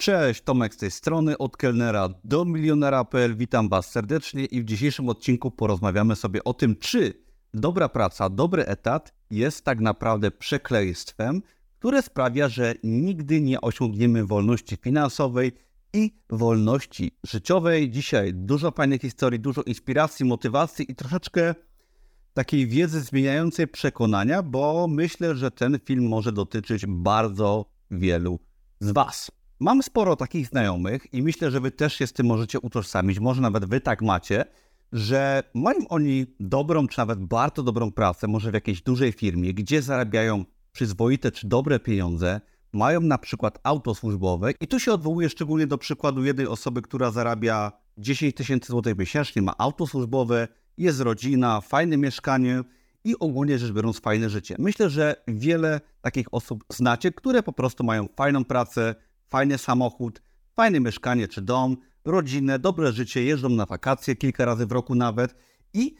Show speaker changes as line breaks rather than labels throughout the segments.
Cześć, Tomek z tej strony, od kelnera do milionera.pl. Witam Was serdecznie i w dzisiejszym odcinku porozmawiamy sobie o tym, czy dobra praca, dobry etat jest tak naprawdę przekleństwem, które sprawia, że nigdy nie osiągniemy wolności finansowej i wolności życiowej. Dzisiaj dużo fajnych historii, dużo inspiracji, motywacji i troszeczkę takiej wiedzy zmieniającej przekonania, bo myślę, że ten film może dotyczyć bardzo wielu z Was. Mam sporo takich znajomych i myślę, że Wy też się z tym możecie utożsamić, może nawet Wy tak macie, że mają oni dobrą, czy nawet bardzo dobrą pracę, może w jakiejś dużej firmie, gdzie zarabiają przyzwoite czy dobre pieniądze, mają na przykład auto służbowe i tu się odwołuję szczególnie do przykładu jednej osoby, która zarabia 10 tysięcy złotych miesięcznie, ma auto służbowe, jest rodzina, fajne mieszkanie i ogólnie rzecz biorąc fajne życie. Myślę, że wiele takich osób znacie, które po prostu mają fajną pracę, fajny samochód, fajne mieszkanie czy dom, rodzinę, dobre życie, jeżdżą na wakacje kilka razy w roku nawet i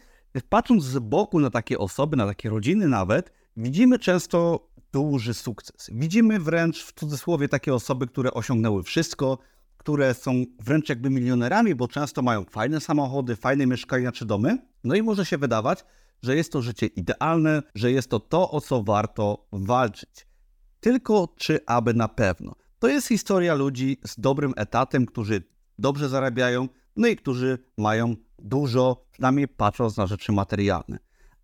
patrząc z boku na takie osoby, na takie rodziny nawet, widzimy często duży sukces. Widzimy wręcz w cudzysłowie takie osoby, które osiągnęły wszystko, które są wręcz jakby milionerami, bo często mają fajne samochody, fajne mieszkania czy domy. No i może się wydawać, że jest to życie idealne, że jest to to, o co warto walczyć. Tylko czy aby na pewno. To jest historia ludzi z dobrym etatem, którzy dobrze zarabiają, no i którzy mają dużo, przynajmniej patrząc na rzeczy materialne.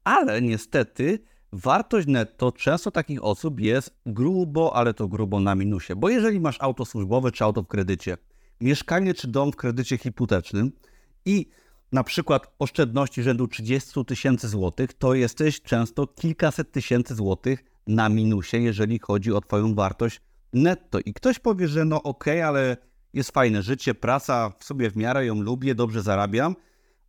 Ale niestety wartość netto często takich osób jest grubo, ale to grubo na minusie. Bo jeżeli masz auto służbowe czy auto w kredycie, mieszkanie czy dom w kredycie hipotecznym i na przykład oszczędności rzędu 30 tysięcy złotych, to jesteś często kilkaset tysięcy złotych na minusie, jeżeli chodzi o Twoją wartość netto. I ktoś powie, że no okej, okay, ale jest fajne życie, praca w sobie w miarę ją lubię, dobrze zarabiam.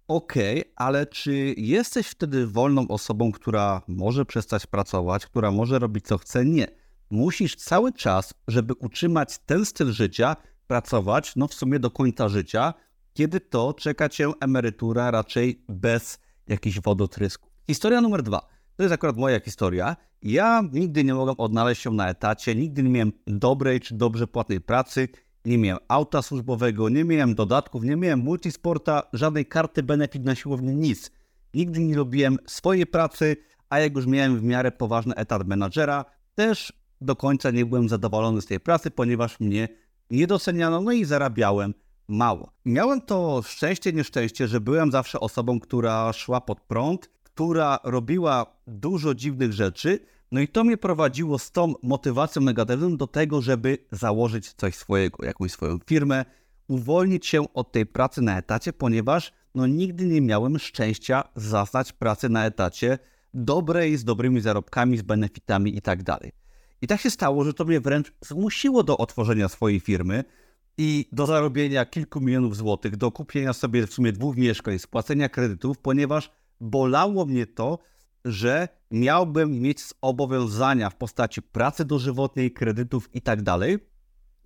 Okej, okay, ale czy jesteś wtedy wolną osobą, która może przestać pracować, która może robić co chce? Nie. Musisz cały czas, żeby utrzymać ten styl życia, pracować, no w sumie do końca życia, kiedy to czeka cię emerytura raczej bez jakichś wodotrysków. Historia numer dwa. To jest akurat moja historia. Ja nigdy nie mogłem odnaleźć się na etacie, nigdy nie miałem dobrej czy dobrze płatnej pracy, nie miałem auta służbowego, nie miałem dodatków, nie miałem multisporta, żadnej karty benefit na siłowni, nic. Nigdy nie lubiłem swojej pracy, a jak już miałem w miarę poważny etat menadżera, też do końca nie byłem zadowolony z tej pracy, ponieważ mnie nie doceniano, no i zarabiałem mało. Miałem to szczęście, nieszczęście, że byłem zawsze osobą, która szła pod prąd, która robiła dużo dziwnych rzeczy, no i to mnie prowadziło z tą motywacją negatywną do tego, żeby założyć coś swojego, jakąś swoją firmę, uwolnić się od tej pracy na etacie, ponieważ no nigdy nie miałem szczęścia zaznać pracy na etacie dobrej, z dobrymi zarobkami, z benefitami i tak dalej. I tak się stało, że to mnie wręcz zmusiło do otworzenia swojej firmy i do zarobienia kilku milionów złotych, do kupienia sobie w sumie dwóch mieszkań, spłacenia kredytów, ponieważ bolało mnie to, że miałbym mieć zobowiązania w postaci pracy dożywotniej, kredytów i tak dalej.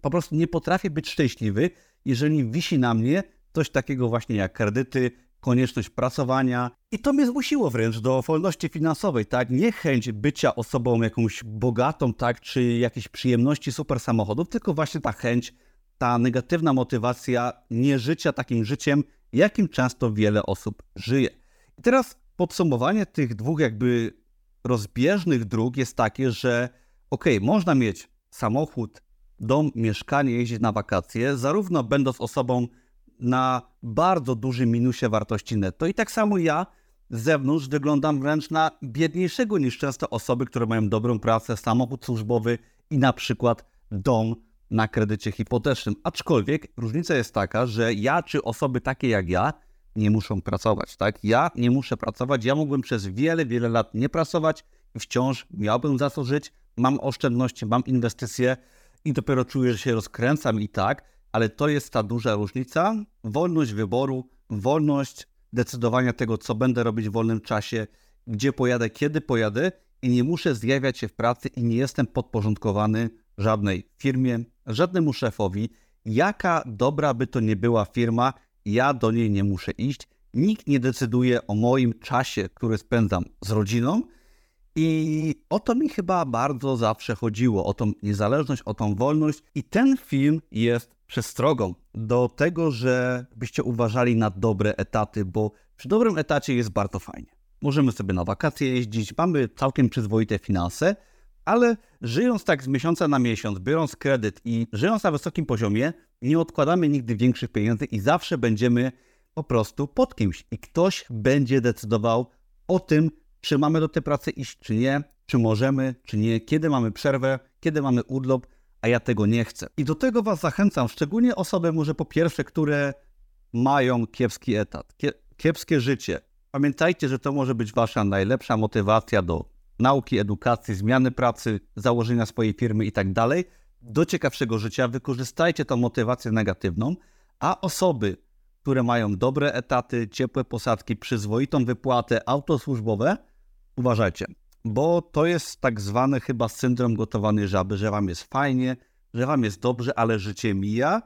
Po prostu nie potrafię być szczęśliwy, jeżeli wisi na mnie coś takiego właśnie jak kredyty, konieczność pracowania. I to mnie zmusiło wręcz do wolności finansowej, tak? Nie chęć bycia osobą jakąś bogatą, tak? Czy jakieś przyjemności super samochodów, tylko właśnie ta chęć, ta negatywna motywacja nie życia takim życiem, jakim często wiele osób żyje. I teraz podsumowanie tych dwóch jakby rozbieżnych dróg jest takie, że ok, można mieć samochód, dom, mieszkanie, jeździć na wakacje, zarówno będąc osobą na bardzo dużym minusie wartości netto. I tak samo ja z zewnątrz wyglądam wręcz na biedniejszego niż często osoby, które mają dobrą pracę, samochód służbowy i na przykład dom na kredycie hipotecznym. Aczkolwiek różnica jest taka, że ja czy osoby takie jak ja nie muszą pracować, tak? Ja nie muszę pracować, ja mógłbym przez wiele, wiele lat nie pracować i wciąż miałbym za co żyć, mam oszczędności, mam inwestycje i dopiero czuję, że się rozkręcam i tak, ale to jest ta duża różnica. Wolność wyboru, wolność decydowania tego, co będę robić w wolnym czasie, gdzie pojadę, kiedy pojadę i nie muszę zjawiać się w pracy i nie jestem podporządkowany żadnej firmie, żadnemu szefowi. Jaka dobra by to nie była firma, ja do niej nie muszę iść. Nikt nie decyduje o moim czasie, który spędzam z rodziną. I o to mi chyba bardzo zawsze chodziło, o tą niezależność, o tą wolność. I ten film jest przestrogą do tego, że byście uważali na dobre etaty, bo przy dobrym etacie jest bardzo fajnie. Możemy sobie na wakacje jeździć, mamy całkiem przyzwoite finanse, ale żyjąc tak z miesiąca na miesiąc, biorąc kredyt i żyjąc na wysokim poziomie, nie odkładamy nigdy większych pieniędzy i zawsze będziemy po prostu pod kimś. I ktoś będzie decydował o tym, czy mamy do tej pracy iść, czy nie, czy możemy, czy nie, kiedy mamy przerwę, kiedy mamy urlop, a ja tego nie chcę. I do tego Was zachęcam, szczególnie osoby może po pierwsze, które mają kiepski etat, kiepskie życie. Pamiętajcie, że to może być Wasza najlepsza motywacja do nauki, edukacji, zmiany pracy, założenia swojej firmy i tak dalej. Do ciekawszego życia wykorzystajcie tą motywację negatywną, a osoby, które mają dobre etaty, ciepłe posadki, przyzwoitą wypłatę, autosłużbowe, uważajcie, bo to jest tak zwany chyba syndrom gotowanej żaby, że wam jest fajnie, że wam jest dobrze, ale życie mija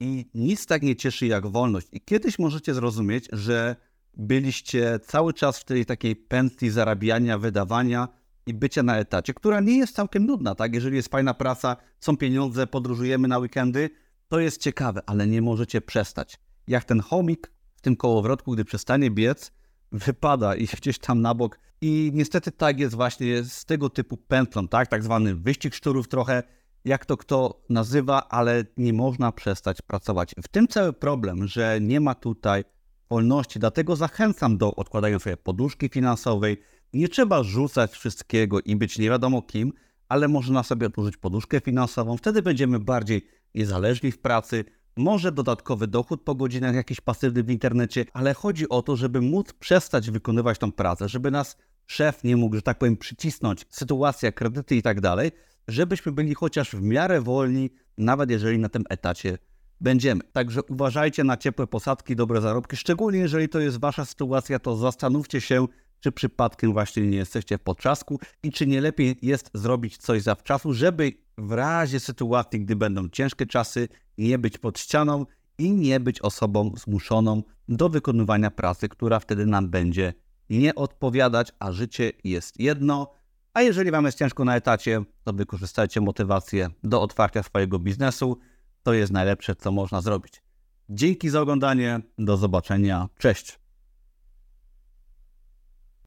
i nic tak nie cieszy jak wolność. I kiedyś możecie zrozumieć, że byliście cały czas w tej takiej pętli zarabiania, wydawania i bycia na etacie, która nie jest całkiem nudna, tak? Jeżeli jest fajna praca, są pieniądze, podróżujemy na weekendy, to jest ciekawe, ale nie możecie przestać. Jak ten chomik w tym kołowrotku, gdy przestanie biec, wypada i gdzieś tam na bok. I niestety tak jest właśnie z tego typu pętlą, tak? Tak zwany wyścig szczurów trochę, jak to kto nazywa, ale nie można przestać pracować. W tym cały problem, że nie ma tutaj wolności, dlatego zachęcam do odkładania sobie poduszki finansowej. Nie trzeba rzucać wszystkiego i być nie wiadomo kim, ale można sobie odłożyć poduszkę finansową. Wtedy będziemy bardziej niezależni w pracy, może dodatkowy dochód po godzinach, jakiś pasywny w internecie, ale chodzi o to, żeby móc przestać wykonywać tą pracę, żeby nas szef nie mógł, że tak powiem, przycisnąć, sytuacja, kredyty i tak dalej, żebyśmy byli chociaż w miarę wolni, nawet jeżeli na tym etacie będziemy. Także uważajcie na ciepłe posadki, dobre zarobki, szczególnie jeżeli to jest wasza sytuacja, to zastanówcie się, czy przypadkiem właśnie nie jesteście w potrzasku i czy nie lepiej jest zrobić coś zawczasu, żeby w razie sytuacji, gdy będą ciężkie czasy, nie być pod ścianą i nie być osobą zmuszoną do wykonywania pracy, która wtedy nam będzie nie odpowiadać, a życie jest jedno. A jeżeli Wam jest ciężko na etacie, to wykorzystajcie motywację do otwarcia swojego biznesu. To jest najlepsze, co można zrobić. Dzięki za oglądanie. Do zobaczenia. Cześć.